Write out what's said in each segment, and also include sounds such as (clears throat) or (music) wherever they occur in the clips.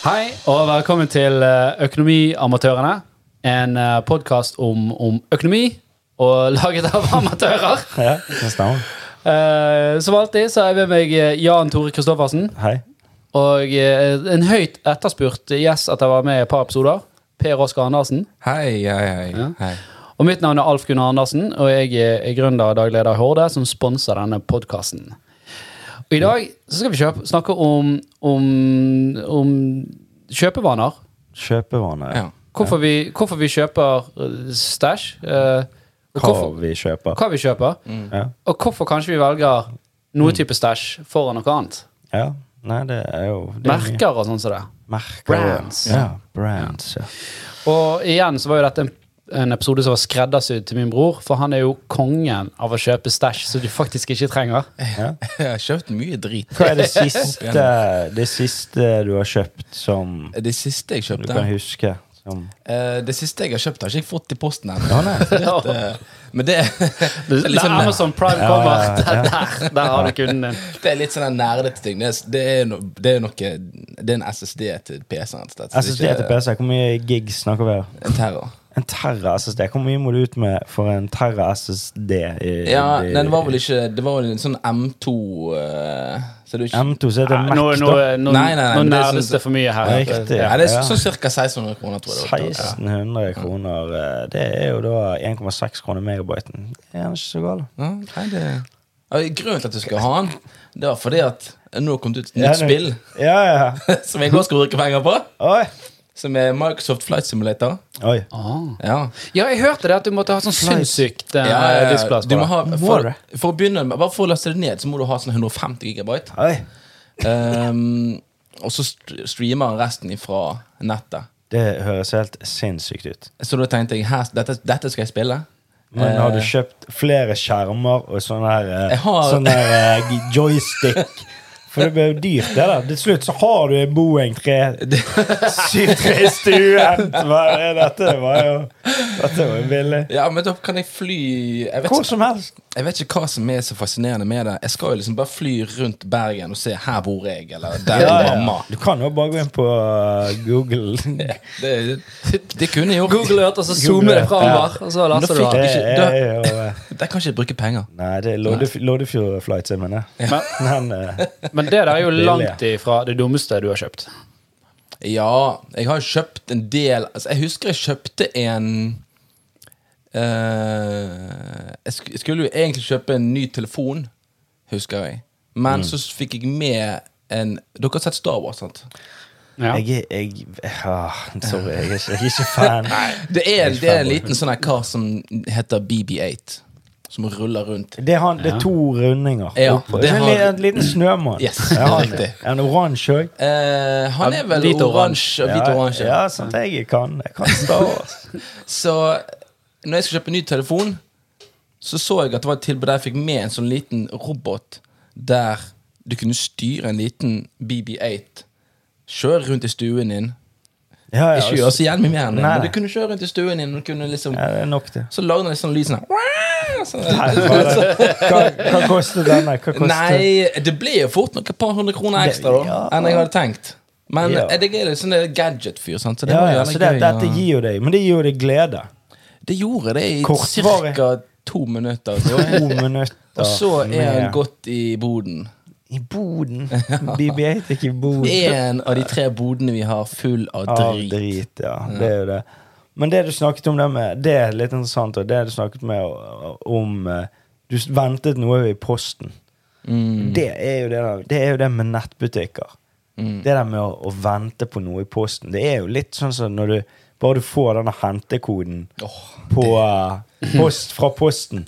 Hei, og velkommen til eh, Økonomiamatørene. En podkast om, om økonomi, og (laughs) laget av amatører. Ja, det stemmer. Eh, som alltid så er jeg med meg eh, Jan Tore Kristoffersen. Hei. Og uh, en høyt etterspurt gjest at jeg var med i et par episoder. Per Oskar Andersen. Hei, hei, hei. Ja. hei. Og mitt navn er Alf Gunnar Andersen, og jeg er er gründer og daglig leder i Horde, som sponser denne podkasten. Og i dag så skal vi kjøpe, snakke om, om, om kjøpevaner. Kjøpevaner. Ja. Hvorfor, vi, hvorfor vi kjøper eh, stæsj. Uh, og Hva vi kjøper. hva vi kjøper. Ja. Og hvorfor kanskje vi velger noe type stæsj foran noe annet. ja. Nei, det er jo det er. Merker og sånn som det. Merker. Brands. Ja, brands. Ja. Og igjen så var jo dette en, en episode som var skreddersydd til min bror, for han er jo kongen av å kjøpe stæsj som du faktisk ikke trenger. Ja. (laughs) Jeg har kjøpt mye drit. Hva er det (laughs) siste, det siste du har kjøpt som Det siste jeg du kjøpte kan huske? Som eh, Det siste jeg har kjøpt, har ikke jeg fått i posten ennå. Ja, (laughs) eh, Men det, det, er litt det sånn, Amazon Prime Ja, kommer, ja, ja. der, der har du kunden din. det er litt sånn nerdete ting. Det er, det er, no, det er noe Det er en SSD til PC-en. SSD til PC, hvor mye gigs snakker vi her? En terror. En terra SSD. Hvor mye må du ut med for en terra SSD? I, Ja, i, nei, det var vel ikke Det var vel en sånn M2 uh, Så det er ikke M2, så heter det Mac, Nå, nå, da. nå, Nei, nei, nå det sånn- det for mye her. Riktig. ja, det er Ja. sånn ca. 1600 kroner, tror jeg. det var. 1600 kroner. eh, Det er jo da 1,6 kroner megabyten. Det er ikke så galt. Ja, nei, det er Grunnen til at du skulle ha den, det var fordi at nå har det kommet ut et nytt Ja, spill Ja, ja. (laughs) som jeg også skal bruke penger på. Oi. Som er Microsoft Flight Simulator. Oi. Ah. Ja. Ja, jeg hørte det at du måtte ha sånn sinnssykt uh, Ja, ja, ja. det. ha, for, for å begynne med, Bare for å laste det ned, så må du ha sånn 150 gigabyte. Ehm, og så streamer han resten ifra nettet. Det høres helt sinnssykt ut. Så da tenkte jeg dette, dette skal jeg spille. Men har du Eh, kjøpt flere skjermer og sånn her, eh, har- sånn her eh, joystick? For det blir jo dyrt, det da. Til slutt så har du en Boeing 7-3 i stuen. Hva er dette? Det var jo Dette var jo billig. Ja, men da kan jeg fly jeg vet, Hvor som helst. jeg vet ikke hva som er så fascinerende med det. Jeg skal jo liksom bare fly rundt Bergen og se 'her bor jeg', eller 'der Ja, er ja. mamma'. Du kan jo bare gå inn på uh, Google. (laughs) Det, det kunne jeg gjort. Google Earth, og så zoomer det framover, og så laster du av. Det eh, (laughs) Der kan ikke bruke penger. Nei, det er Loddefjord Flight Sim, mener jeg. Men, Men det der er jo langt ifra det dummeste du har kjøpt. Ja, jeg har kjøpt en del altså, Jeg husker jeg kjøpte en uh, Jeg sk- skulle jo egentlig kjøpe en ny telefon, husker jeg. Men så fikk jeg med en Dere har sett Star Wars, sant? Ja. jeg, jeg ah, Sorry, jeg er ikke, jeg er ikke fan. Det er, er det er en liten sånn her kar som heter BB8. Som ruller rundt. Det er, han, det er to rundinger. Ja, oppå. det har- en, en liten snømann. Yes, Ja, han, riktig. er oransje òg? Eh, han er vel oransje hvit oransje. Ja, sånt jeg kan. Jeg kan Star Wars. (laughs) Så når jeg skulle kjøpe ny telefon, så så jeg at det var et tilbud der jeg fikk med en sånn liten robot der du kunne styre en liten BB8. Kjøre rundt i stuen din. Ja, ja, Ikke gjør så jævlig mye med men du kunne kjøre rundt i stuen din. Og kunne liksom, ja, det er nok, det. så lagde den sånn lyd sånn hva, hva koster denne? Hva koster Nei, det blir jo fort noen par hundre kroner ekstra da Ja. enn jeg hadde tenkt. Men Ja. jeg er litt sånn gadget-fyr, så det Ja, ja, så det, gøy. dette gir jo deg Men det gir jo deg glede. Det gjorde det i ca. to minutter. To minutter. Og så er han gått i boden. I boden. (laughs) BB8 ikke i boden. En av de tre bodene vi har, full av Av drit. drit, ja. Det er jo det. Men det du snakket om det med Det er litt interessant. Og det du snakket med om eh, Du ventet noe i posten. Mm. Det, er jo det, det er jo det med nettbutikker. Mm. Det der med å, å vente på noe i posten. Det er jo litt sånn som når du bare du får denne hentekoden oh, på uh, post fra posten.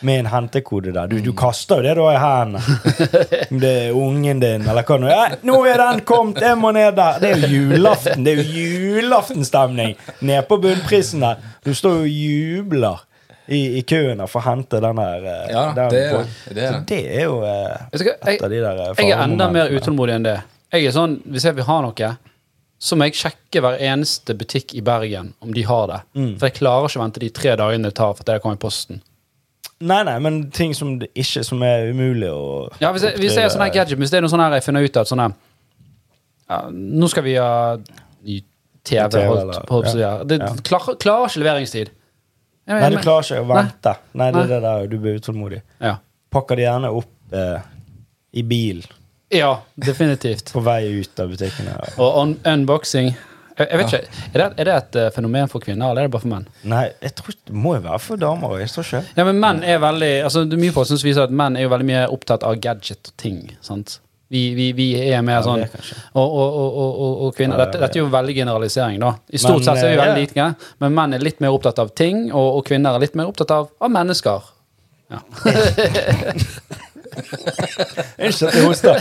Med en hentekode der. Du, du kaster jo det da i hendene. Det er ungen din, eller hva nå. Ja, 'Nå er den kommet! Jeg må ned der!' Det er jo julaften. Det er jo julaftenstemning nede på bunnprisen der. Du står jo og jubler i, i køen for å hente den der eh, Ja, den det er det. Det er Så det. det er jo eh, et av de der eh, Jeg er enda mer utålmodig enn det. Jeg er sånn, Hvis jeg vil ha noe, så må jeg sjekke hver eneste butikk i Bergen om de har det. Mm. For jeg klarer ikke å vente de tre dagene det tar for at det kommer i posten. Nei, nei, men ting som det ikke som er umulig å Ja, Hvis jeg, hvis jeg er sånn her gadget, hvis det er noe sånn her jeg finner ut av at sånn her ja, Nå skal vi ha ny TV, TV, holdt eller- holdt, ja. Ja. Det klarer, klarer ikke leveringstid. Jeg Nei, du klarer ikke å vente. Nei, det er det der, du blir utålmodig. Ja. Pakker det gjerne opp eh, i bil ja, definitivt. på vei ut av butikkene. Og un unboxing jeg, jeg vet ikke, er det, er det et eh, fenomen for kvinner, eller er det bare for menn? Nei, jeg tror det må jo være for damer. Jeg står ikke Ja, men menn er veldig altså det er Mye forskning viser at menn er jo veldig mye opptatt av gadget og ting. sant? Vi, vi, vi er mer Ja, sånn og, og, og, og, kvinner Ja, dette, ja, dette er jo veldig generalisering, da. I stort Men, sett er vi eh, veldig ja. like, men menn er litt mer opptatt av ting, og kvinner er litt mer opptatt av, av mennesker. Ja. (laughs) (laughs) Unnskyld at jeg hoster.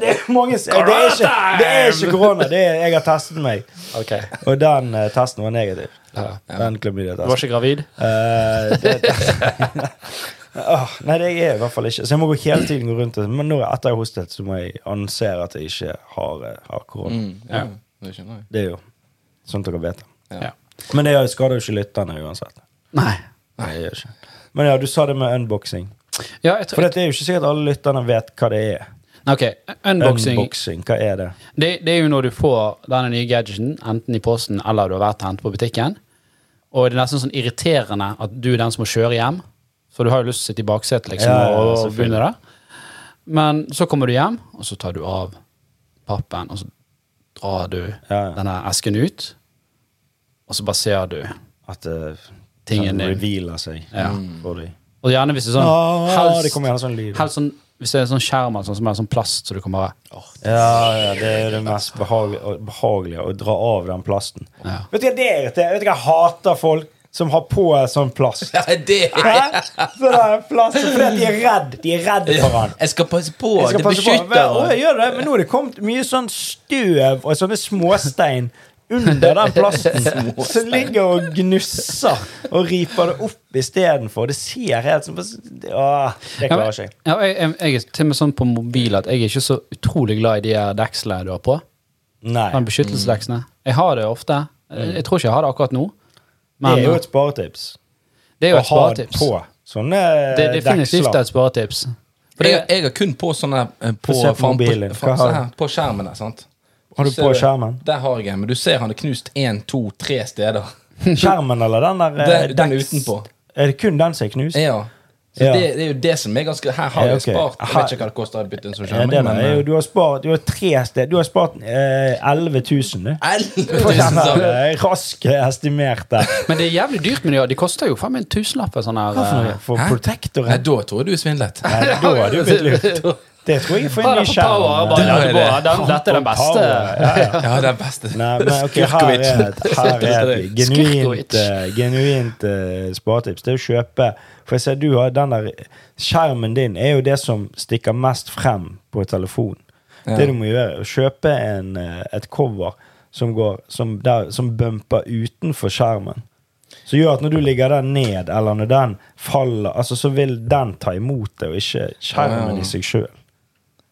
Det er mange det er ikke, det er ikke korona. Det er, jeg har testet meg, Okay. og den eh, testen var negativ. Ja. Den Du var ikke gravid? Eh, det, (laughs) Åh, nei, det er jeg i hvert fall ikke. Så jeg må gå hele tiden gå rundt og- Men når jeg, etter jeg har hostet, så må jeg annonsere at jeg ikke har, eh, har korona. Mm, ja, Ja. det skjønner jeg. Det er jo sånn at dere vet det. Ja. Ja. Men det skader jo ikke lytterne uansett. Nei. Nei, det gjør ikke. Men ja, du sa det med unboxing. Ja, jeg For dette det er jo ikke sikkert alle lytterne vet hva det er. ok, unboxing Unboxing, hva er det? det, det er jo når du får denne nye gadgeten, enten i posten eller du har vært og hentet på butikken. Og det er nesten sånn irriterende at du er den som må kjøre hjem. For du har jo lyst til å sitte i baksetet liksom, Ja, ja, og, og selvfølgelig. begynne det. Men så kommer du hjem, og så tar du av pappen, og så drar du Ja, ja. denne esken ut. Og så bare ser du. At uh, Tingen sånn din. revealer seg Ja. for dem. Og gjerne hvis det er sånn Ah, det kommer gjerne sånn lyd. helst sånn, Hvis det er sånn skjerm eller sånn, som er sånn plast, så du kan bare Ja, ja, det er det mest behagelige, behagelige å dra av den plasten. Ja. Vet du hva det er irriterende? Vet du hva jeg hater folk som har på sånn plast? (laughs) Ja, det Hæ? Sånn der plast fordi at de er redd. De er redd for den. Jeg skal passe på. Jeg skal det passe på. beskytter. Å, jeg gjør det, men nå er det kommet mye sånn støv og sånne småstein under den plasten (laughs) som ligger og gnusser og riper det opp istedenfor. Det ser helt som Åh, Det klarer ikke jeg. Ja, jeg, jeg, jeg er til og med sånn på mobil at jeg er ikke så utrolig glad i de her dekslene du har på. Nei. Den beskyttelsesdeksene. Jeg har det ofte. Jeg, jeg tror ikke jeg har det akkurat nå. Det er jo et sparetips. det er jo et sparetips. Å ha på sånne Det er definitivt et sparetips. For Jeg, jeg har kun på sånne eh, på, på mobilen. På, Hva faen, har se du? her, på skjermen sant? Har du Ser på skjermen? Der har jeg en, men du ser han er knust én, to, tre steder. (laughs) Skjermen eller den der eh, Den, den utenpå. Er det kun den som er knust? Ja. Så Ja. Det, det er jo det som er ganske Her har Ja, jeg ok. spart Jeg vet ikke hva det koster å bytte en sånn skjerm. Ja, men, er eh, du har spart Du har tre steder Du har spart eh, 11 000, du. 11 000, sa du. (laughs) der, eh, rask estimert men det er jævlig dyrt med de. De koster jo faen meg en tusenlapp. Sånn her, Hva for noe? eh, For Hæ? Nei, da tror jeg du er svindlet. Nei, da har du blitt lurt. (laughs) Det tror jeg får en ny skjerm. er den, dette er den beste. Power, ja, ja. (laughs) Er beste. Nei, men ok, her er, et- her er et genuint, Skurkovic. eh, genuint uh, sparetips. Det er å kjøpe For jeg ser du har den der Skjermen din er jo det som stikker mest frem på telefon. Ja. Det du må gjøre, er å kjøpe en, eh, et cover som, går, som, der, som bumper utenfor skjermen. Som gjør at når du ligger der ned, eller når den faller, altså, så vil den ta imot det, og ikke skjermen Ja. i seg sjøl.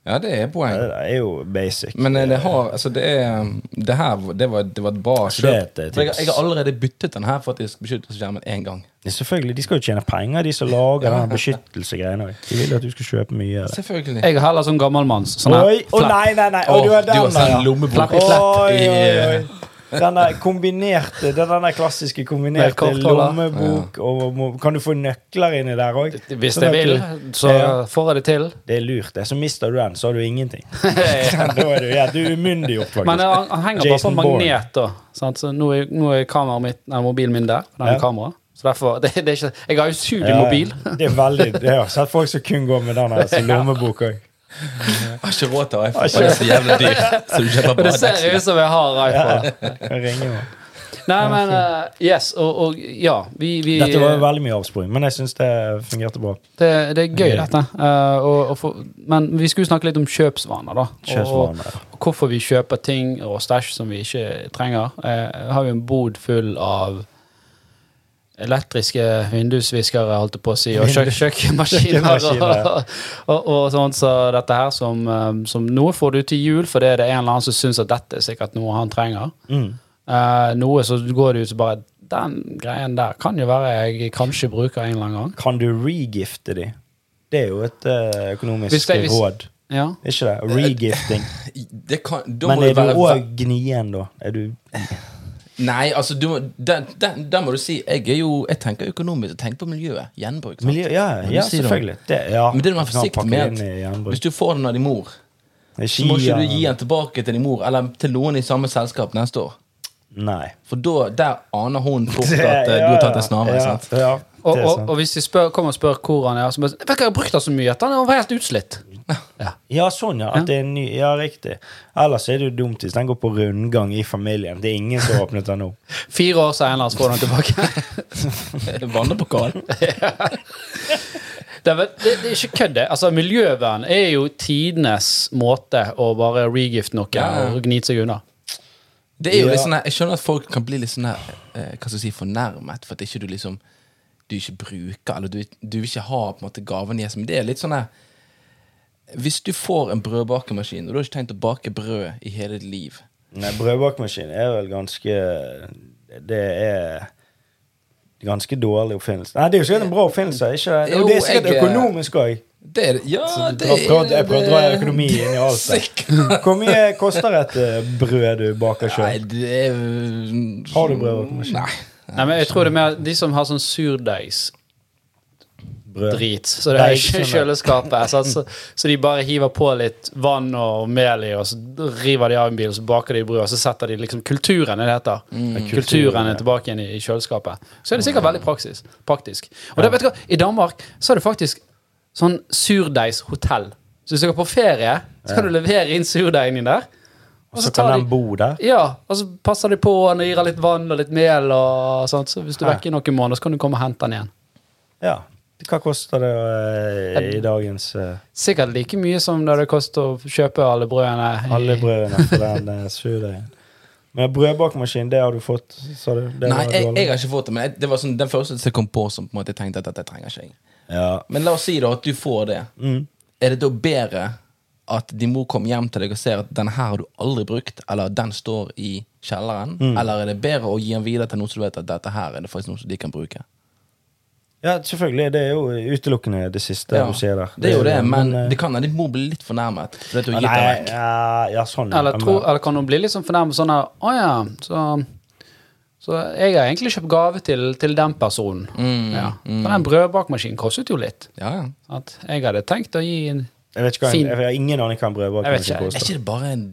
Ja, det er poeng. Det er jo basic. Men eh, det har Altså, det er Det her det var, det var et bra er kjøp. et, eh, jeg, jeg har allerede byttet den her faktisk beskyttelsesskjermen én gang. Ja, selvfølgelig, De skal jo tjene penger, de som lager (laughs) denne beskyttelsegreiene. De vil at du skal kjøpe mye av det. Selvfølgelig. Jeg er heller sånn gammelmanns. Sånn her Oi! Å nei, nei, nei! Å, du har den, du har sånn ja. lommebok. Flapp i flapp Oi, i, oi, eh, oi. Den der kombinerte, den der klassiske kombinerte lommebok og Kan du få nøkler inni der òg? Hvis jeg vil, så Ja. får jeg det til. Det er lurt. det. Så mister du den, så har du ingenting. (laughs) (laughs) da er du, ja, du er umyndiggjort, faktisk. Men han, han henger bare på magnet, da. Sant? Så nå er, nå er kameraet mitt, nei, mobilen min der. Den Ja. kameraet. kamera. Så derfor, (laughs) det, det er ikke, Jeg har jo usynlig Ja, mobil. Det er veldig Jeg har sett folk som kun går med den lommeboka, som lommebok òg. Jeg har ikke råd til iPhone, for det er så jævlig dyrt. Så du kjøper (laughs) bare det ser ut som jeg har iPhone. Ringer jo. Nei, men uh, Yes, og, og ja. Vi, vi, Dette var jo veldig mye avsporing, men jeg syns det fungerte bra. det, det er gøy, dette. Uh, og, og for, men vi skulle snakke litt om kjøpsvaner, da. Kjøpsvaner. og hvorfor vi kjøper ting og stæsj som vi ikke trenger. Uh, har jo en bod full av elektriske vindusviskere, holdt jeg på å si, og kjøk kjøkkenmaskiner. og, (laughs) og, og, sånt så dette her som, eh, som Noe får du til jul fordi det er en eller annen som syns at dette er sikkert noe han trenger. Mm. Uh, noe så går det ut som bare Den greien der kan jo være jeg kanskje bruker en eller annen gang. Kan du regifte de? Det er jo et eh, økonomisk Hvis det- hvis- råd. Ja. Ikke det? Regifting. (laughs) Det kan, da Men må er det du òg gnien, da? Er du Nei, altså, du, må- den, den, den må du si. Jeg er jo, jeg tenker økonomisk. Jeg tenker på miljøet. Gjenbruk. miljø, Ja, ja selvfølgelig. Det, ja. Men det må du være forsiktig med. gjenbruk. Hvis du får den av din mor, så må ikke du gi den tilbake til din mor eller til noen i samme selskap neste år. Nei. For da, der aner hun (laughs) fort at eh, du har tatt en snarvei. Ja, Og, og, og hvis de spør, kommer og spør hvor han er, så bare Vet du hva, jeg har brukt den så mye at han var helt utslitt. Ja. Ja, sånn, ja. At det er en ny Ja, riktig. Ellers er det jo dumt hvis den går på rundgang i familien. Det er ingen som har åpnet den nå. (laughs) Fire år senere får du den tilbake. Vannepokal. (laughs) Det er, (laughs) det, det er ikke kødd, det. Altså, miljøvern er jo tidenes måte å bare regifte noe Ja, ja. og gnite seg unna. Det er jo Ja. litt sånn her, Jeg skjønner at folk kan bli litt sånn her eh, Hva skal jeg si, fornærmet for at ikke du liksom Du ikke bruker, eller du, du vil ikke ha på en måte gaven i Men det er litt sånn her Hvis du får en brødbakemaskin, og du har ikke tenkt å bake brød i hele ditt liv Nei, brødbakemaskin er vel ganske Det er ganske dårlig oppfinnelse. Nei, det er jo sikkert en bra oppfinnelse, ikke det? Jo, det er sikkert jeg- økonomisk òg. Det er det. Ja, det Jeg prøver jeg prøver å dra økonomi inn i alt. det. Sikkert. Hvor mye koster et eh, brød du baker sjøl? det er Har du brødbakemaskin? Nei. Nei, men jeg tror det er mer de som har sånn surdeigsdrit, Brød. så det er ikke er- kjøleskapet. Så, så, så de bare hiver på litt vann og mel i, og så river de av en bil, og så baker de brød, og så setter de liksom kulturen, det heter. kulturen, Kulturen er tilbake igjen i, i kjøleskapet. Så er det sikkert veldig praksis, praktisk. Og det, vet du hva, i Danmark så er det faktisk sånn surdeigshotell. Så hvis du skal på ferie, så kan du levere inn surdeigen din der. Og så så kan de- den bo der. Ja, og så passer de på den og gir den litt vann og litt mel. og sånt. Så hvis du er vekke i noen måneder, så kan du komme og hente den igjen. Ja. Hva koster det eh, i dagens uh, Sikkert like mye som det det koster å kjøpe alle brødene. alle brødene for den uh, surdeigen? Men brødbakemaskin, det har du fått, sa du? Det Nei, jeg, jeg har ikke fått det, men jeg, det var sånn, den første som kom på som på en måte jeg tenkte at dette trenger ikke jeg. Ja. Men la oss si da at du får det. Mm. Er det da bedre at din mor kommer hjem til deg og ser at denne her har du aldri brukt, eller den står i kjelleren? Mm. Eller er det bedre å gi den videre til noen som vet at dette her er det faktisk noe som de kan bruke? Ja, selvfølgelig. Det er jo utelukkende det siste Ja, du sier der. det er jo det, men eh, det kan hende mor blir litt fornærmet. Nei, ja, ja, sånn. Eller, tro, eller kan hun bli litt sånn fornærmet sånn her Å ja, så, så jeg har egentlig kjøpt gave til, til den personen. Mm, ja. For den brødbakmaskinen kostet jo litt. Ja, ja. At jeg hadde tenkt å gi en Jeg vet ikke hva, Fin. jeg, jeg har ingen aning hva en brødbakemaskin ikke, Er koster. ikke det bare en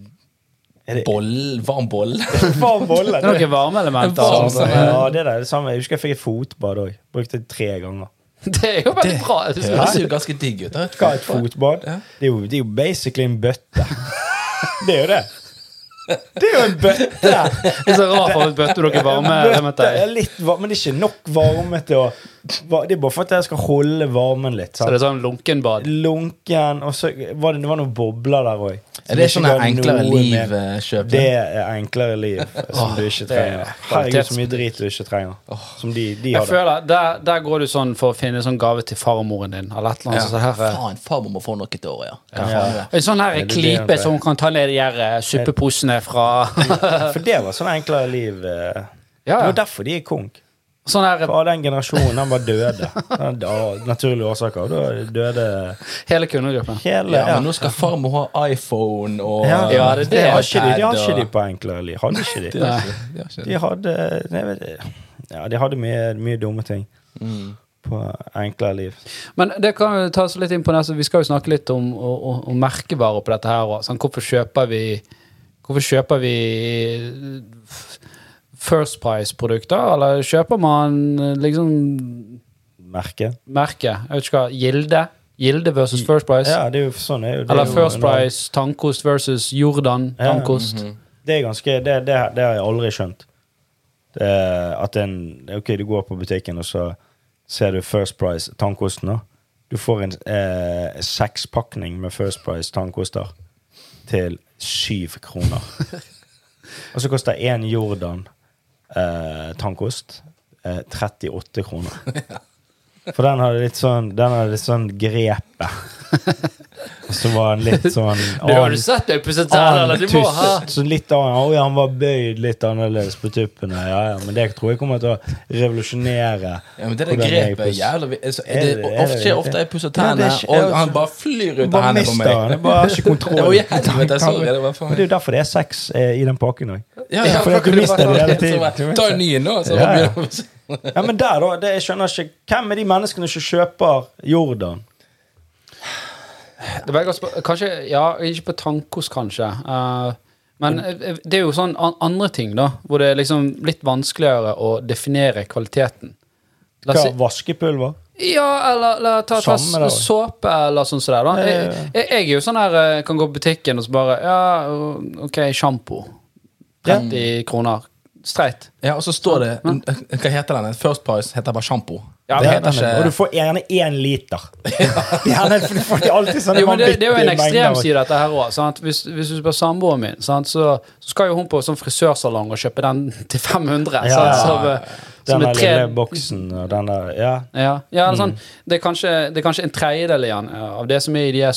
boll, varm boll? (laughs) Varm bolle. Det er noen varmeelementer. elementer. varm altså. Ja, det er det samme. Jeg husker jeg fikk et fotbad òg. Brukte det tre ganger. (laughs) Det er jo veldig bra. Det høres jo ganske digg ut. Hva er et fotbad? Ja. Det, er jo, det er jo basically en bøtte. Det er jo det. Det er jo en bøtte! Det er så rart for bøtte dere En bøtte er i. litt varm, men det er ikke nok varme til å Det er bare for at jeg skal holde varmen litt. Så det er sånn lunkenbad. Lunken, og så var det, det var noen bobler der òg. Er det sånn enklere liv-kjøp? Det er enklere liv som du ikke det er trenger. Herregud, så mye drit du ikke trenger. Som de, de Jeg hadde. føler, der, der går du sånn for å finne sånn gave til farmoren din. Eller et eller annet sånt her. Faen, farmor må få noe til året, ja. Ja. En sånn her Er det det klype som kan ta ned de her eh, suppeposene fra For det var sånn enklere liv. eh. Ja, Det var derfor de er konk. Sånn her For den generasjonen, den var døde. Av naturlige årsaker. Da døde hele kundegruppen. hele Ja, ja. men nå skal farmor ha iPhone og Ja, Ja, det det, det. har ikke de, de har ikke de på enklere liv. Hadde ikke de. de, hadde, ikke- De hadde vet, Ja, de hadde mye, mye dumme ting Mm. på enklere liv. Men det kan vi ta oss litt inn på det, så vi skal jo snakke litt om, om, om merkevarer på dette her. Sånn, hvorfor kjøper vi Hvorfor kjøper vi First Price-produkter, eller kjøper man eh, liksom Merke. merke? Jeg vet ikke hva. Gilde? Gilde versus First Price? Ja, det er jo sånn er jo, det er eller First jo, Price tankost versus Jordan Ja. tankost? Det er ganske Det, det, det har jeg aldri skjønt. Det er at en Ok, du går på butikken, og så ser du First Price tannkosten. da. Du får en eh, sekspakning med First Price tankoster til syv kroner. (laughs) og så koster én Jordan eh, tankost eh, 38 kroner. For den hadde litt sånn Den hadde litt sånn grepet. (laughs) Og så var han litt sånn (laughs) Du har du sett deg pusset tenner? Du må ha så litt annen, Oi, han var bøyd litt annerledes på tuppene. Ja, ja, men det tror jeg kommer til å revolusjonere. Ja, men det der jeg grepet er pus- altså, Er det, det- er ofte, det skjer ofte jeg pusser Ja, tennene, og han bare flyr ut av hendene på meg. han. Jeg bare har ikke (laughs) kontroll. (laughs) I helvete, sorry, det var det er jo derfor det er sex eh, i den pakken òg. Ja, Ja, for du mister det hele tiden. Ta en ny nå, så Ja, ja. Ja, men der, da. Det, jeg skjønner ikke Hvem er de menneskene som kjøper Jordan? Det var godt Kanskje, ja, ikke på tankos, kanskje. Uh, men eh, det er jo sånn andre ting, da, hvor det er liksom litt vanskeligere å definere kvaliteten. La oss Hva, vaskepulver? ja, eller, eller ta, ta Samme såpe eller sånn som det. Da. Ja, ja, Jeg, jeg, jeg er jo sånn her eh, Kan gå på butikken og så bare Ja, OK, sjampo. 30 kroner. Streit. Ja, og så står det Hva heter den? First Price heter bare sjampo. Ja, Det det heter heter og du får gjerne én liter. (laughs) gjerne, for du får alltid sånne Jo, men det, det er jo en ekstremside, dette her òg. Hvis, hvis du spør samboeren min, sant, så, så skal jo hun på sånn frisørsalong og kjøpe den (laughs) til 500. Ja, sant, som, Den er der tre lille boksen og den der Ja. Ja, ja Mm. sånn, det, er kanskje, det er kanskje en tredjedel igjen av det som er i de her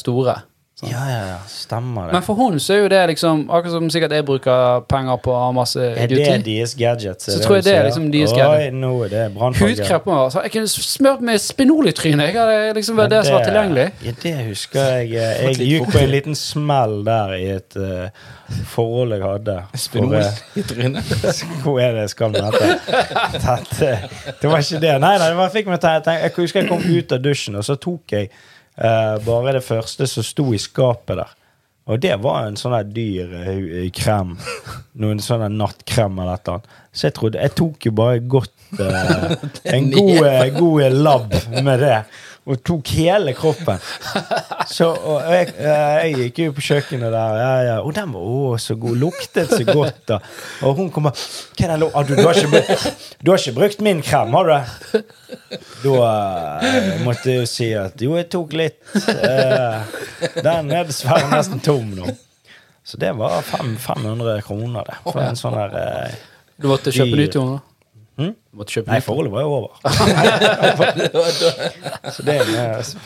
store. Ja, ja, ja. Stemmer det. Men for hun så er jo det liksom Akkurat som sikkert jeg bruker penger på å ha masse er det deres gadget? Så tror jeg det er liksom deres gadget. Oi, nå er det. Altså, jeg kunne smurt med spinol-tryne. Jeg hadde liksom vært det som var tilgjengelig. Ja, det husker jeg. Jeg gikk på en liten smell der i et uh, forhold jeg hadde. Spinol For, eh, i trynet. (laughs) Hvor er det jeg skal med dette? dette? Det var ikke det. Nei, nei, det var, fikk meg til å tenke- jeg husker jeg kom ut av dusjen, og så tok jeg eh, bare det første som sto i skapet der. Og det var en sånn dyr eh, krem. Noen sånn her nattkrem eller et eller annet. Så jeg trodde Jeg tok jo bare godt eh, (laughs) En god, eh, god labb med det. Og tok hele kroppen. Så og jeg, eh, jeg gikk jo på kjøkkenet der, ja, ja. og den var å, så god. Luktet så godt. da Og hun kom bare Hva er den lu- ah, du, du, har ikke brukt, du har ikke brukt min krem, har du det? Da eh, måtte jeg jo si at jo, jeg tok litt. eh, den er dessverre nesten tom nå. Så det var 500 kroner, det. For en sånn her eh, Du måtte kjøpe ny Jonas. Måtte kjøpe Nei, forholdet var jo over. (laughs) Så det er eh, så.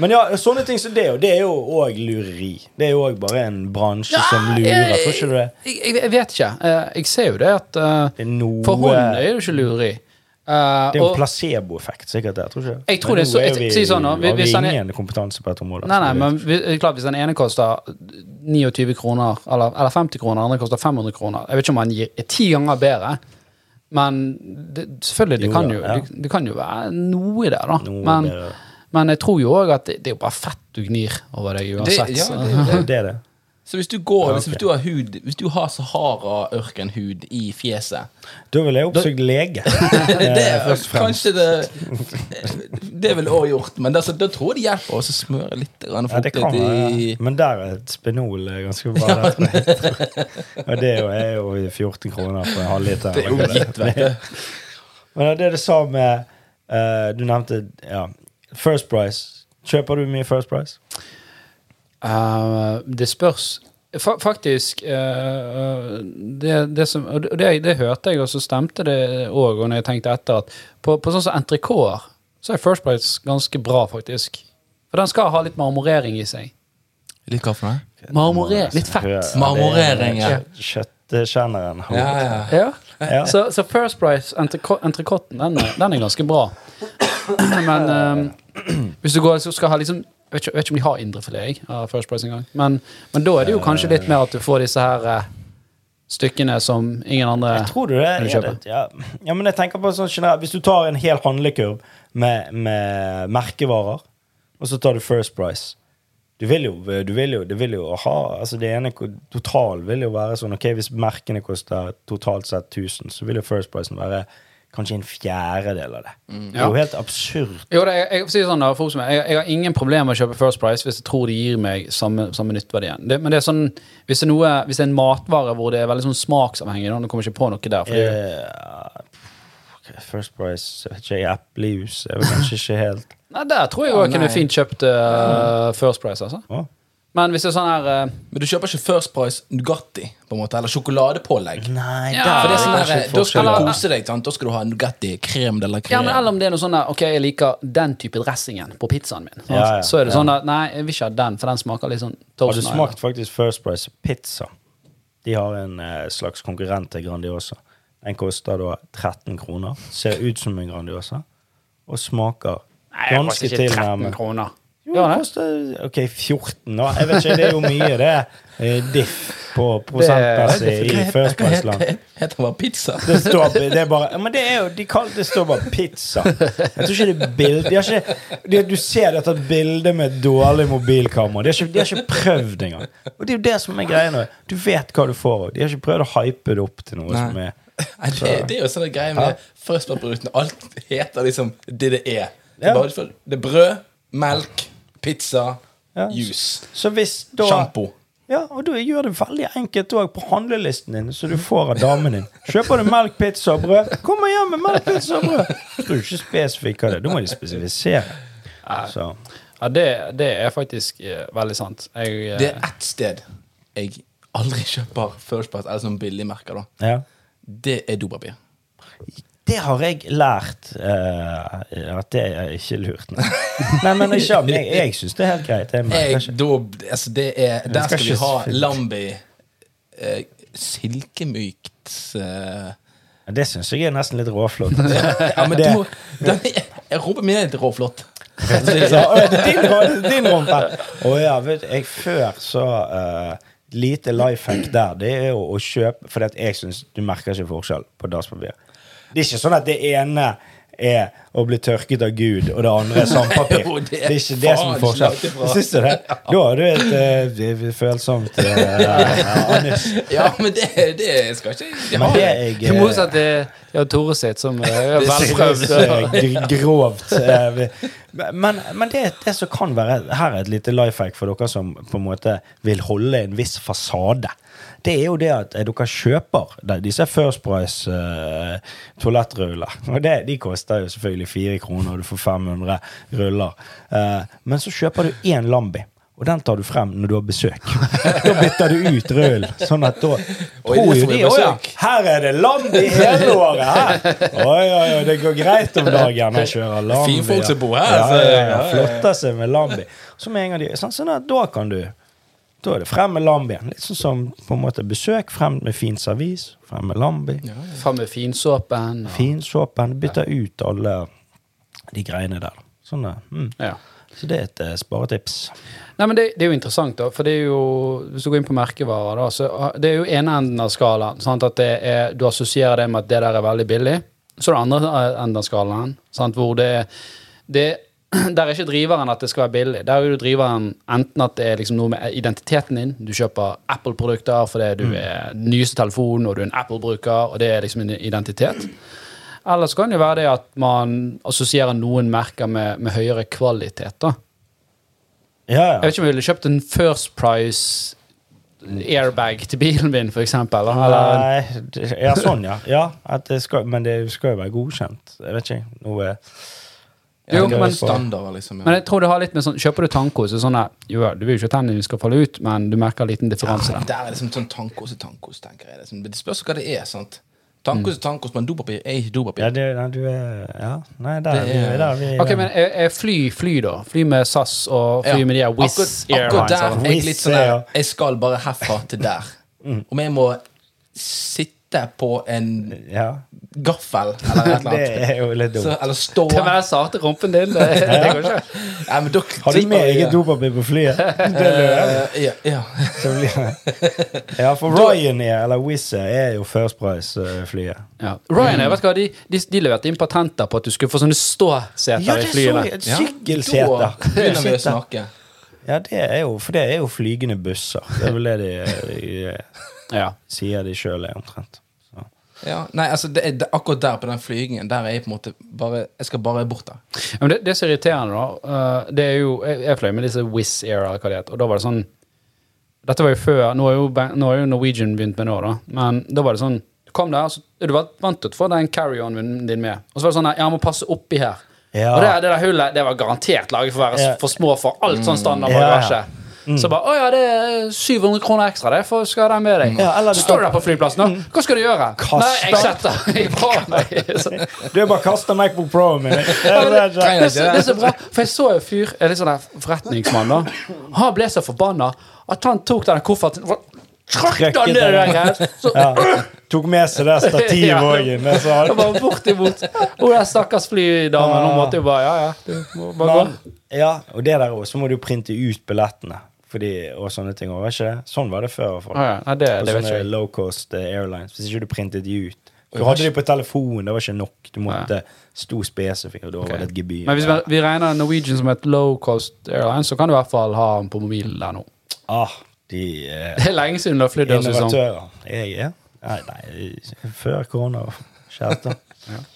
Men ja, sånne ting som det, og det er jo òg lureri. Det er jo òg bare en bransje som lurer. Tror ikke du det? Jeg, jeg, jeg vet ikke. Eh, Jeg ser jo det at uh, Det noe For hun er jo ikke lureri. Uh, Det er jo placeboeffekt, sikkert. det, tror ikke Jeg tror det er så- nå vi, si sånn nå, vi, har vi ingen kompetanse på dette området. Nei, nei, men vi- klart hvis den ene koster 29 kroner, eller, eller 50 kroner, den andre koster 500 kroner Jeg vet ikke om han gir, er ti ganger bedre, men det, selvfølgelig, det Jo kan jo, ja. det, det kan jo være noe der, da. Noe men, men jeg tror jo òg at det, det er jo bare fett du gnir over deg Det, uansett. ja, det, er det. Det er det. Så hvis du går, Ja, hvis, du har hud Hvis du har Sahara-ørkenhud i fjeset Da ville jeg oppsøkt lege. (laughs) Det Eh, er først kanskje det Det ville også gjort, men altså, da tror jeg det hjelper å smøre litt fuktighet Ja, det i ja. Men der er spenol er ganske bra. Og det er jo, er jo 14 kroner for en halvliter. Det er jo gitt, vet du. Men det du sa med uh, Du nevnte ja, First Price. Kjøper du mye First Price? Eh, det spørs Fa Faktisk uh, det, det, som, det, det hørte jeg, og så stemte det òg. Og når jeg tenkte etter at på, på sånn som entrecôter, så er First Price ganske bra, faktisk. For den skal ha litt marmorering i seg. Litt hva for noe? Marmorering. Litt fett. Marmorering, er ja. Kjøttkjenneren. Ja, ja. Ja. Ja. Så, så First Price entrecôten, den, den er ganske bra. Men eh, (clears throat) hvis du går så skal ha liksom jeg vet, ikke, jeg vet ikke om de har indrefilet av First Price engang. Men, men da er det jo kanskje litt mer at du får disse her eh, stykkene som ingen andre Jeg tror du det vil er kjøpe. det. Ja. ja, men jeg tenker på sånn generelt Hvis du tar en hel handlekurv med, med merkevarer, og så tar du First Price du vil jo, du vil jo, det vil jo ha altså Det ene ko- total vil jo være sånn Ok, hvis merkene koster totalt sett 1000, så vil jo First Pricen være kanskje en fjerdedel av det. Det er jo helt absurd. Jo, det, jeg, jeg, sånn da, for jeg, jeg har ingen problemer med å kjøpe First Price hvis jeg tror de gir meg samme, samme nytteverdien. Det, men det er sånn, hvis det, er noe, hvis det er en matvare hvor det er veldig sånn smaksavhengig da, du kommer ikke på noe der. Fordi, uh, First Price jeg vet ikke, Eplejus er vel kanskje ikke helt nei, Der tror jeg Ja, jeg kunne fint kjøpt uh, First Price. altså Å, Men hvis det er sånn her uh, Men du kjøper ikke First Price Nugatti, på en måte, eller sjokoladepålegg. Nei, Ja, For det er sånn her, Da skal du kose deg. sant? Da skal du ha Nugatti krem de la Ja, men Eller om det er noe sånn der, Ok, jeg liker den type dressingen på pizzaen min. Ja, ja, så er det ja. sånn at Nei, jeg vil ikke ha den, for den smaker litt sånn Har du toast smakt faktisk First Price pizza? De har en eh, slags konkurrent til Grandiosa. Den koster da 13 kroner. Ser ut som en Grandiosa. Og smaker Nei, jeg ganske koster ikke 13 tilnærmet. Jo, ja, det det? koster ok, 14, da. Jeg vet ikke, det er jo mye, det. er diff på prosentmessig i First Price-land. Heter bare pizza? Det står det er bare Men det er jo De kaller det står bare pizza. Jeg tror ikke det er bilde de har ikke, de, Du ser dette bildet med dårlig mobilkamera. De har ikke, de har ikke prøvd engang. Og det er jo det som er greia nå. Du vet hva du får. De har ikke prøvd å hype det opp til noe Nei. som er (laughs) Nei, det, det er jo sånn greie med First Price-produktene. Alt heter liksom det det er. Det er, bare, det er brød, melk, pizza, Ja. juice. Så hvis da Sjampo. Ja, og du gjør det veldig enkelt òg på handlelisten din, så du får av damen din. Kjøper du melk, pizza og brød, kommer hjem med melk, pizza og brød. Så skal du ikke spesifikk av det. Da må de spesifisere. Så Ja, det, det er faktisk eh, veldig sant. Jeg, eh, Det er ett sted jeg aldri kjøper First Price, eller sånn billigmerker, da. ja. Det er dopapir. Det har jeg lært uh, at det er ikke lurt. Nei, nei men av meg. Jeg syns det er helt greit. Jeg Jeg, da, altså det er, der skal skal vi ha Lambi uh, silkemykt uh. Det syns jeg er nesten litt råflott. (laughs) Ja, men Det- du, den, jeg rumpa min er litt råflott. (laughs) Din, din rumpe? Å ja, vet jeg før så uh, Lite life hack der, det er jo å kjøpe For jeg syns du merker ikke forskjell på dasspapir. Det er ikke sånn at det ene er å bli tørket av Gud, og det andre er sandpapir. (laughs) Jo, Det det er er ikke det som er forskjellen. forskjell. Syns du det? (laughs) Da har du et uh, følsomt uh, anus. Ja, men det, det skal ikke jeg Men har det det. jeg I motsatt ja, Tore sitt, som eh, er Det velprøvd. jeg er grovt. Uh, Men, men det, det som kan være Her er et lite life hack for dere som på en måte vil holde en viss fasade. Det er jo det at eh, dere kjøper disse First Price eh, toalettruller. (laughs) Og det, de koster jo selvfølgelig fire kroner, og du får 500 ruller. Uh, men så kjøper du én Lambi. Og den tar du frem når du har besøk. (laughs) Da bytter du ut rullen. Sånn at da tror jo de «Å ja, her er det Lambi hele året! her Oi, oi, oi, det går greit om dagen. Jeg kjører Lambi. Finfolk som bor her, ja, ja, ja. Flotter seg med Lambi. Så med en gang de, sånn, sånn at da kan du Da er det frem med Lambien. Litt sånn som på en måte besøk. Frem med fin servis. Frem med Lambi. Frem med finsåpen. og- Finsåpen. Bytter ut alle de greiene der. Sånn, da. mm. Ja. Så det er et eh, sparetips. Nei, men det, det er jo interessant, da. For det er jo, hvis du går inn på merkevarer, da, så ah, det er jo ene enden av skalaen. Sant? At det er, du assosierer det med at det der er veldig billig. Så er det andre eh, enden av skalaen, sant? hvor det, det (clears throat) Der er ikke driveren at det skal være billig. Der er jo driveren enten at det er liksom noe med identiteten din. Du kjøper Apple-produkter fordi du er den nyeste telefonen og du er en Apple-bruker, og det er liksom en identitet. Eller så kan det jo være det at man assosierer noen merker med, med høyere kvalitet. da. Ja, Jeg vet ikke om jeg ville kjøpt en First Price airbag til bilen min, eksempel. Nei, ja, sånn, ja. ja det skal, men det skal jo være godkjent. Jeg vet ikke. Noe Ja, Jo, men- standard, liksom. men jeg tror det har litt med sånn Kjøper du tankos så sånn at jo, du vil jo ikke at tennene skal falle ut, men du merker en liten differanse der. Det er liksom sånn tankos og tankos, tenker jeg. Liksom. Det spørs hva det er. sant? Tankos er tankos, men dopapir er ikke dopapir. Ja, det, nei, du er Ja, nei, der, Det er vi- er- der er vi Ok, men er, er fly fly, da? Fly med SAS og fly Ja. med de her Wizz akkurat, akkurat der er jeg litt sånn der. Jeg skal bare herfra til der. Om jeg må sitte på en Ja. gaffel eller et eller (laughs) Det er jo litt dumt. så, Eller stå Det med den sarte rumpen din, det, (laughs) det går ikke. ja, men da, Har du med eget dopapir på flyet? (laughs) Det lurer jeg. Eh, ja, ja. Ja, for Ryanair eller Wizz er jo First Price-flyet. Ja. Ryanair, vet du hva, de, de, de leverte inn patenter på at du skulle få sånne ståseter Ja, i det så flyene. Ja, sykkelseter. Da begynner vi å snakke. Ja, det er jo, for det er jo flygende busser. Det er vel det de, de Ja. sier de sjøl er omtrent. Så. Ja, nei, altså det er, det, Akkurat der på den flygingen, der er jeg på en måte bare Jeg skal bare bort der. Ja, Men det, det som er irriterende, da, uh, det er jo Jeg, jeg fløy med disse Wizz Air, eller hva det het, og da var det sånn Dette var jo før Nå er jo, nå er jo Norwegian begynt med nå, da, men da var det sånn Du kom der, så er du var vant til å få den carry-on din med, og så var det sånn Ja, jeg må passe oppi her. Ja. Og det, det der hullet det var garantert laget for å være Ja. for små for alt sånn standard bagasje. ja. Bagasje. Så bare 'Å ja, det er 700 kroner ekstra, det. For skal ha den med deg.' Ja, eller så du står du der på flyplassen. da. 'Hva skal du gjøre?' Kaste. Nei, jeg setter ifra meg. Så, Du bare kasta Macbook Pro-en min. Det er det, det- det, er så, det er så bra, for jeg så en fyr, en litt sånn der forretningsmann, da. Han ble så forbanna at han tok den kofferten trakk den ned den. greia. Ja. Tok med seg det stativet òg inn. han. var bortimot. Og den stakkars flydamen, hun måtte jo bare Ja, ja, du må bare gå. Ja, og det der også, så må du printe ut billettene. Fordi, og sånne ting var ikke det? Sånn var det før. For, ah, ja, nei, det, På det sånne low cost eh, airlines. Hvis ikke du printet de ut. Du hadde de på telefon, det var ikke nok. Du måtte stå spesifikt, og da var det et gebyr. Men hvis vi, vi regner Norwegian som et low cost airline, så kan du i hvert fall ha den på mobilen der nå. Ah, de eh, (laughs) Det er lenge siden du har flydd. høres sesong. innovatører. Jeg er Nei, nei, før korona skjerpte.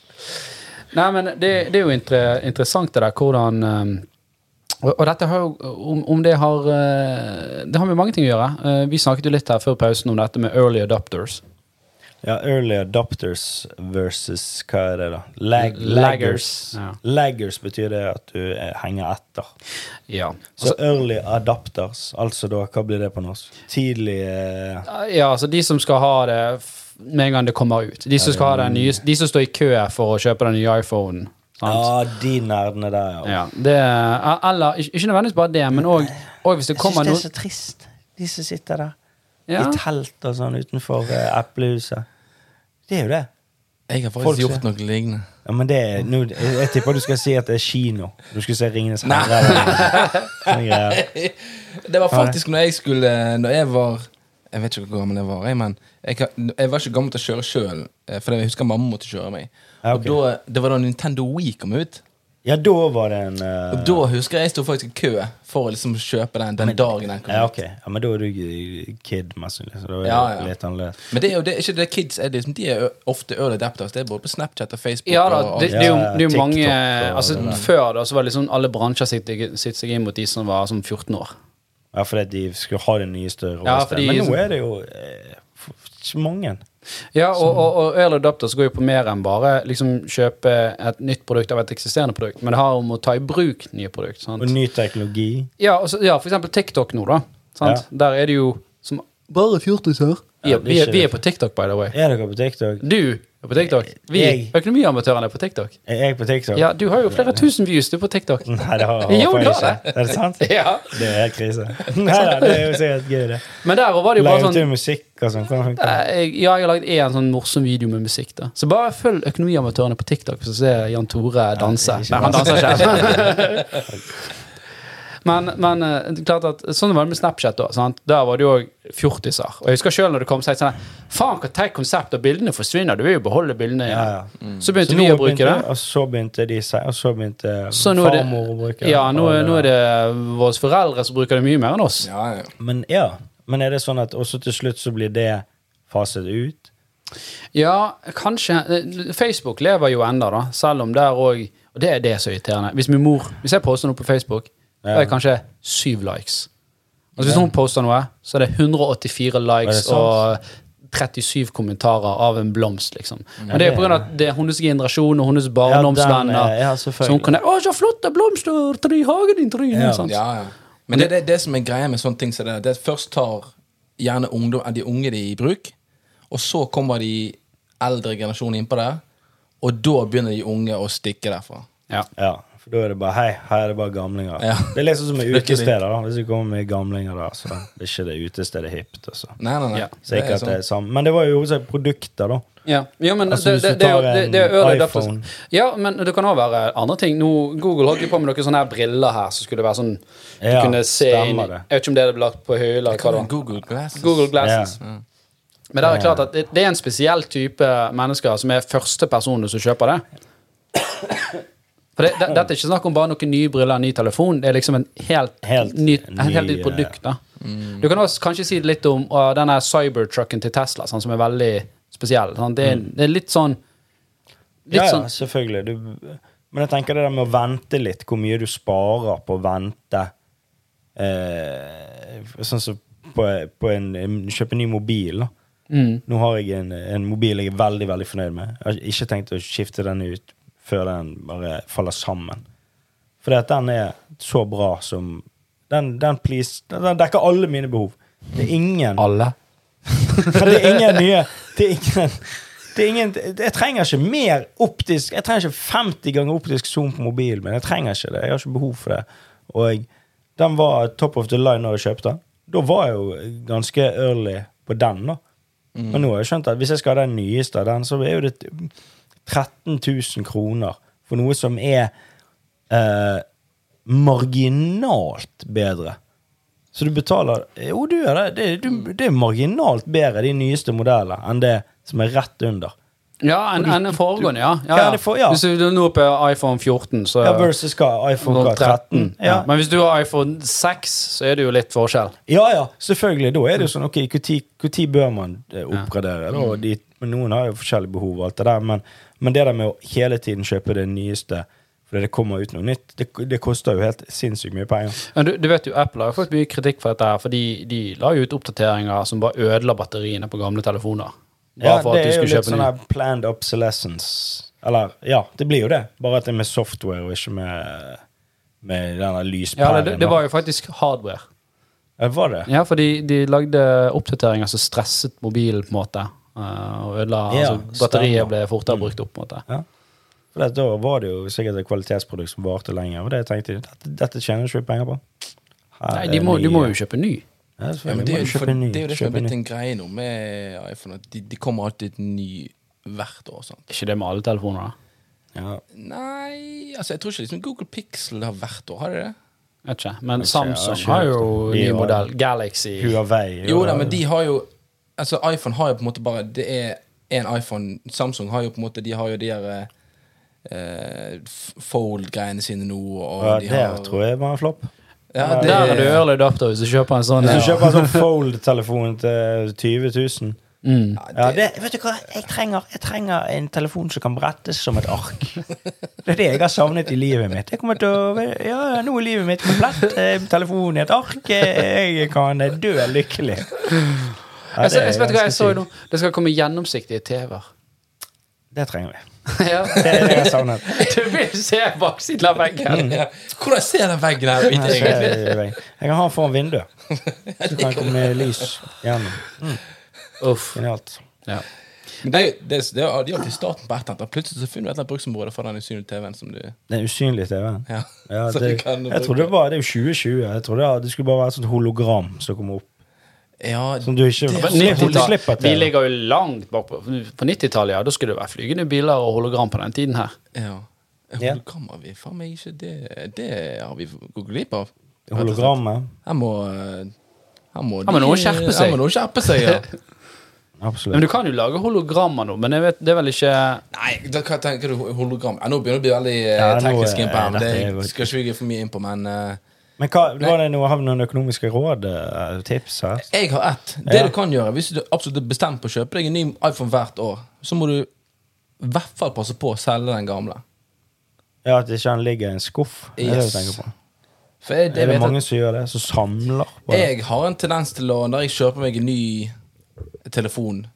(laughs) Nei, men det, det er jo inter, interessant det der hvordan um, og, dette har jo om, om det har uh, Det har med mange ting å gjøre. Uh, vi snakket jo litt her før pausen om dette med early adopters. Ja, early adopters versus Hva er det, da? Lag, Laggers. laggers. Ja. Laggers betyr det at du eh, henger etter. Ja. Så early adopters, altså da, hva blir det på norsk? Tidlig eh, ja, altså de som skal ha det med en gang det kommer ut. De som skal ha den nye De som står i kø for å kjøpe den nye iPhonen. Ja, de nerdene der, ja. Ja, det, eller ikke ikke nødvendigvis bare det, men òg hvis det kommer Jeg noe syns det er så trist, de som sitter der. ja. I telt og sånn utenfor eh, eplehuset. Det er jo det. Jeg har faktisk Folk gjort noe lignende. Ja, men det er, nå, jeg, jeg tipper du skal si at det er kino. Du skal se Ringenes herre. eller sånne greier. (laughs) Det var faktisk når jeg skulle Når jeg var Jeg vet ikke hvor gammel jeg var, jeg, men jeg, kan- jeg var ikke gammel til å kjøre sjøl. For jeg husker mamma måtte kjøre meg. Ja, okay. Og da, Det var da Nintendo Wii kom ut. Ja, da var det en uh... Og da husker jeg jeg sto faktisk i kø for å liksom kjøpe den den dagen den kom Ja, ut. ok. Ja, men da er du eh, kid, mest sannsynlig. Så da er Ja, det ja. litt annerledes. Men det er jo det, ikke det kids er liksom, De er ofte early adapters. Det er både på Snapchat og Facebook. Ja da, det, og, det er jo, det er jo mange og altså, det. Før da så var det liksom alle bransjer siktet seg inn mot de som var som 14 år. Ja, fordi de skulle ha det nyeste. Ja, fordi- Men nå er det jo eh, ikke mange. Ja, og, og, og early adopters går jo på mer enn bare liksom kjøpe et nytt produkt av et eksisterende produkt, men det har om å ta i bruk nye produkt. Sant? Og ny teknologi. Ja, og så- ja, for eksempel TikTok nå, da. Sant? Ja. Der er det jo som Bare fjortiser. Ja, vi, vi er på TikTok, by the way. Er dere på TikTok? Du er på TikTok. Vi, Jeg- økonomiamatørene, er på TikTok. Er jeg på TikTok? Ja, du har jo flere tusen views, du, på TikTok. (laughs) Nei, det har, Jo, jeg du ikke. det. Er det sant? (laughs) Ja. Det er helt krise. (laughs) Nei da, det er jo sikkert gøy, det. Men der var det jo bare sånn... sånn du musikk og sånn. Eh, jeg, ja, jeg har lagd en sånn morsom video med musikk. da Så bare følg Økonomiamatørene på TikTok så ser Jan Tore danse. Nei, han danser ikke. Men men eh, det klart at sånn var det med Snapchat. da sant? Der var det jo òg fjortiser. Og jeg husker selv når det kom, så jeg sånn Faen, hva teit konsept, og bildene forsvinner. Du vil jo beholde bildene. Ja, ja. Så begynte Så vi å bruke begynte- det. Og så begynte de seg, og så begynte Så farmor det- å bruke det. Ja, nå, og nå er det våre foreldre som bruker det mye mer enn oss. ja, ja. Men ja, men er det sånn at også til slutt så blir det faset ut? Ja, kanskje. Eh, Facebook lever jo enda, da. Selv om der òg Og det er det som er irriterende. Hvis min mor Hvis jeg poster noe på Facebook. Da er det kanskje syv likes. Altså Hvis hun poster noe, så er det 184 likes det og 37 kommentarer av en blomst, liksom. Men det er pga. på grunn av at det er hennes generasjon og hennes barndomsvenner. er- ja, så hun kan 'Å, så flotte blomster! Tre i hagen din, Trine!' Ja. Ja, ja. Men det, det, det som er greia med sånne ting, så det, er- det er først tar gjerne ungdom, er de unge de i bruk, og så kommer de eldre generasjonen innpå det, og da begynner de unge å stikke derfra. Ja. Ja, for da er det bare Hei, her er det bare gamlinger. Ja. Det er sånn som med utesteder. da Hvis vi kommer med gamlinger der, så er ikke det utestedet hipt. Altså. Nei, nei, nei. Ja. Sikkert sånn. det er samme. Men det var jo også produkter, da. Ja, ja men Altså, det, hvis det, du det, tar det, det er early adopters. iPhone. Ja, men det kan òg være andre ting. Nå, Google holdt jo på med noen sånne her briller her som skulle være sånn Du Ja, kunne se inn i- Jeg vet ikke om det er lagt på hylla Google Glasses? Google Glasses. Yeah. Men det er klart at det, det er en spesiell type mennesker som er første personer som kjøper det. For det, det, Dette er ikke snakk om bare noen nye briller, en ny telefon. Det er liksom en helt, Helt nytt, en ny, produkt. da Du kan også kanskje si litt om uh, denne cybertrucken til Tesla, sånn, som er veldig spesiell. Sånn. Det, er, det er litt sånn Litt ja, ja, sånn selvfølgelig. Du, men jeg tenker det der med å vente litt, hvor mye du sparer på å vente eh, Sånn som på, på en, en Kjøpe ny mobil. da mm. Nå har jeg en, en mobil jeg er veldig veldig fornøyd med. Jeg har ikke tenkt å skifte den ut før den bare faller sammen. Fordi at den er så bra som Den, den, please, den, dekker alle mine behov. Det er ingen Alle. For det er ingen nye Det er ingen det ingen, jeg trenger ikke mer optisk Jeg trenger ikke 50 ganger optisk zoom på mobilen min. Jeg trenger ikke det. Jeg har ikke behov for det. Og den var top of the line når jeg kjøpte den. Da var jeg jo ganske early på den. da Men nå har jeg skjønt at hvis jeg skal ha den nyeste av den, så er jo det 13 000 kroner for noe som er eh, marginalt bedre. Så du betaler Jo, du gjør det. Det, du, det er marginalt bedre, de nyeste modellene, enn det som er rett under. Ja, enn en den foregående, ja. ja, Ja, For, ja. Hvis du nå er på iPhone 14, så Ja, Versus hva iPhone hva, 13. Ja. Ja. Men hvis du har iPhone 6, så er det jo litt forskjell. ja, ja, selvfølgelig. Da er det jo sånn Ok, når bør man eh, oppgradere? Da, de, men noen har jo forskjellige behov, og alt det der, men, men det der med å hele tiden kjøpe det nyeste fordi det kommer ut noe nytt, det, det koster jo helt sinnssykt mye penger. Men du, du vet jo, Apple har fått mye kritikk for dette, her, for de la jo ut oppdateringer som bare ødela batteriene på gamle telefoner. Bare Ja, for det at du er jo litt sånn planned obsolescence. Eller, ja, det blir jo det. Bare at det er med software og ikke med, med denne Ja, lyspæren. det, det var jo faktisk hardware. Ja, var det? Ja, fordi de lagde oppdateringer som stresset mobilen, på en måte. Eh, Og ødela Ja, altså, Batteriet stemmer. ble fortere brukt opp, måte. Ja. For det, da var det jo sikkert et kvalitetsprodukt som varte lenger. Og det tenkte jeg, dette, dette tjener du ikke penger på. Her Nei, de må, de må jo kjøpe ny. Ja, Ja, men det, er for, ny. det er jo det som er blitt en greie nå med iPhone. At de, de kommer alltid et ny hvert år. sant? Ikke det med alle telefoner, da? Ja. Nei, altså jeg tror ikke liksom Google Pixel har hvert år. Har de det? Vet ikke. Men ikke, Samsung har jo ny modell. Galaxy. Huawei. Jo da, men de har jo Altså iPhone har jo på en måte bare Det er en iPhone Samsung har jo på en måte De har jo de der eh, Fold-greiene sine nå. Og ja, de det har, tror jeg var en flopp. Ja, Ja, det, Der er du early adopter hvis du kjøper en sånn. Hvis du ja. kjøper en sånn (laughs) Fold-telefon til 20 000 Mm. ja, det, Vet du hva, jeg trenger, jeg trenger en telefon som kan brettes som et ark. Det er det jeg har savnet i livet mitt. Jeg kommer til å, ja, Nå er livet mitt komplett. Telefonen Telefon i et ark. eh, Jeg kan dø lykkelig. Jeg, det er jeg vet hva jeg så nå? Det skal komme gjennomsiktige TV-er. Det trenger vi. ja. (laughs) Det er det jeg savner. (laughs) Du vil se baksiden av veggen. Mm. Hvordan ser den veggen her ut, Jeg kan ha den foran vinduet. (laughs) Så kan jeg komme lys gjennom. Uff. Genialt. Ja. Men det, det, det, er- alltid starten på et eller annet. Plutselig så finner du et bruksområde for den usynlige TV-en som du Den usynlige TV-en. Ja. Ja, det, jeg trodde det var Det er jo 2020. Jeg trodde det, det skulle bare være et sånt hologram som kommer opp. Ja, Som du ikke slipper, til? Vi ligger jo langt bak på På 90-tallet, ja, da skulle det være flygende biler og hologram på den tiden her. ja. Ja. Hologram har vi faen meg ikke det, det har vi gått glipp av. Hologrammet. Her må Her må, Her må noen skjerpe seg. Her må noen skjerpe seg, ja. (laughs) Men du kan jo lage hologrammer nå, men jeg vet, det er vel ikke Nei, da, hva tenker du hologram? Ja, nå begynner det å bli veldig eh, Ja, teknisk innpå her. men Det skal ikke vi gå for mye inn på, men eh, Men hva, var det noe, har vi noen økonomiske råd? eh, Tips her? jeg har ett. Det Ja. du kan gjøre, hvis du absolutt er bestemt på å kjøpe deg en ny iPhone hvert år, så må du i hvert fall passe på å selge den gamle. Ja, At ikke den ligger i en skuff? Det er det du tenker på. Jeg, det Er det mange at som gjør det? Som samler på det? jeg har en tendens til å Når jeg kjøper meg en ny telefon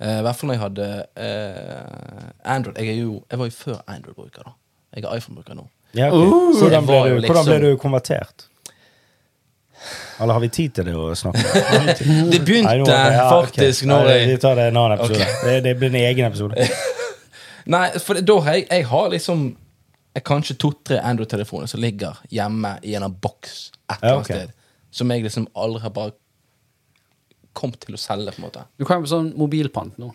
eh, I hvert fall når jeg hadde eh, Android jeg, jo, jeg var jo før Android-bruker, da. Jeg er iPhone-bruker nå. Ja, okay. Uh, hvordan, ble du, hvordan ble liksom- du konvertert? Eller har vi tid til det å snakke om? Det (laughs) begynte Nei, nå- ja, faktisk faktisk når jeg Vi tar det en annen episode. Okay. Det, det blir en egen episode. (laughs) Nei, for da har jeg, jeg har liksom jeg, Kanskje to-tre Android-telefoner som ligger hjemme i en boks et eller annet sted. Som jeg liksom aldri har bare kommet til å selge, på en måte. Du kan jo sånn mobilpant nå.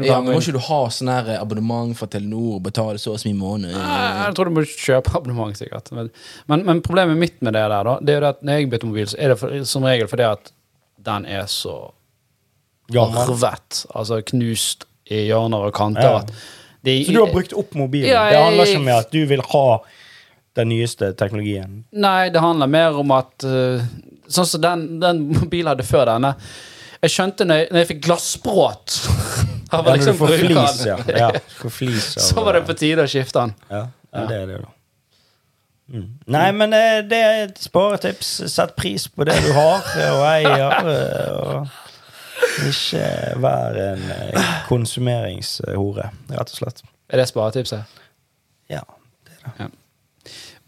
Ja, men Må ikke du ha sånn her abonnement fra Telenor og betale så og så mye i måneden? Jeg tror du må kjøpe (laughs) abonnement, sikkert. Men, men, men problemet mitt med det der, da, det er jo det at når jeg bytter mobil, så er det for, som regel fordi at den er så arvet. Altså knust i hjørner og kanter. Ja. Det, Så du har brukt opp mobilen? Ja, Det handler ikke om at du vil ha den nyeste teknologien? Nei, det handler mer om at eh, Sånn som den, den mobilen hadde før denne. Jeg skjønte når jeg, når jeg fikk glassbråt (laughs) Ja, når du liksom får bruke flis, den, ja. (laughs) ja av, så var det på tide å skifte han. Ja, ja, det er det, da. Mm. Nei, men eh, det er et sparetips. Sett pris på det du har og eier. eh, Og ikke vær en eh, konsumeringshore, rett og slett. Er det sparetipset? Ja. det er det.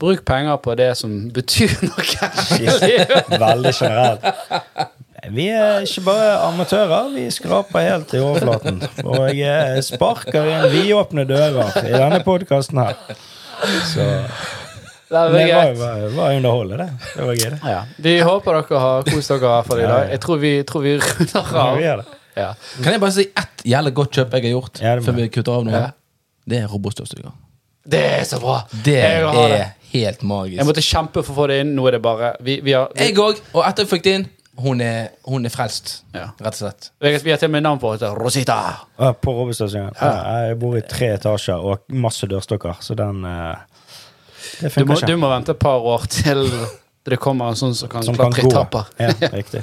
Bruk penger på det som betyr noe. Veldig generelt. Vi er ikke bare amatører, vi skraper helt i overflaten. Og jeg sparker inn vidåpne dører i denne podkasten her. Så Det var, det var, var, var underholdende, det. Det var gøy, det. Ja. Vi håper dere har kost dere i i dag. Jeg tror vi, tror vi runder Ja, av. vi. Ja. Kan jeg bare si ett jævlig godt kjøp jeg har gjort Ja, før vi kutter av nå? Ja. Det er robotstøvsuger. Det er så bra! Det er det. helt magisk. Jeg måtte kjempe for å få det inn. Nå er det bare Vi, vi har vi, Jeg òg. Og etter jeg fikk det inn, hun er, hun er frelst. Ja. Rett og slett. vi har til og med navn på henne. Rosita. Ja, På robotstøvsugeren. Ja, Jeg bor i tre etasjer og masse dørstokker, så den eh, Det Du må, funker du må vente et par år til det kommer en sånn som kan Som kan klatre i gå. trapper. (laughs) Ja, riktig.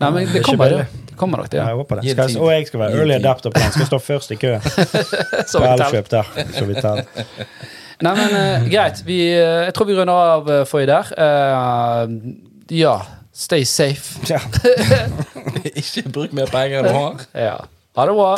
Nei, men Det er kommer, det. Det kommer nok, det. Ja, Ja. jeg håper det. Skal, og jeg skal være early adapter på den. Skal stå først i køen. (laughs) Teller. Elkjøp der. Så vi tar Nei, men uh, greit. Vi, uh, jeg tror vi runder av uh, for i der. Eh, ja, stay safe. Ja. (laughs) Ikke bruk mer penger enn du har. Ja. Ha det bra.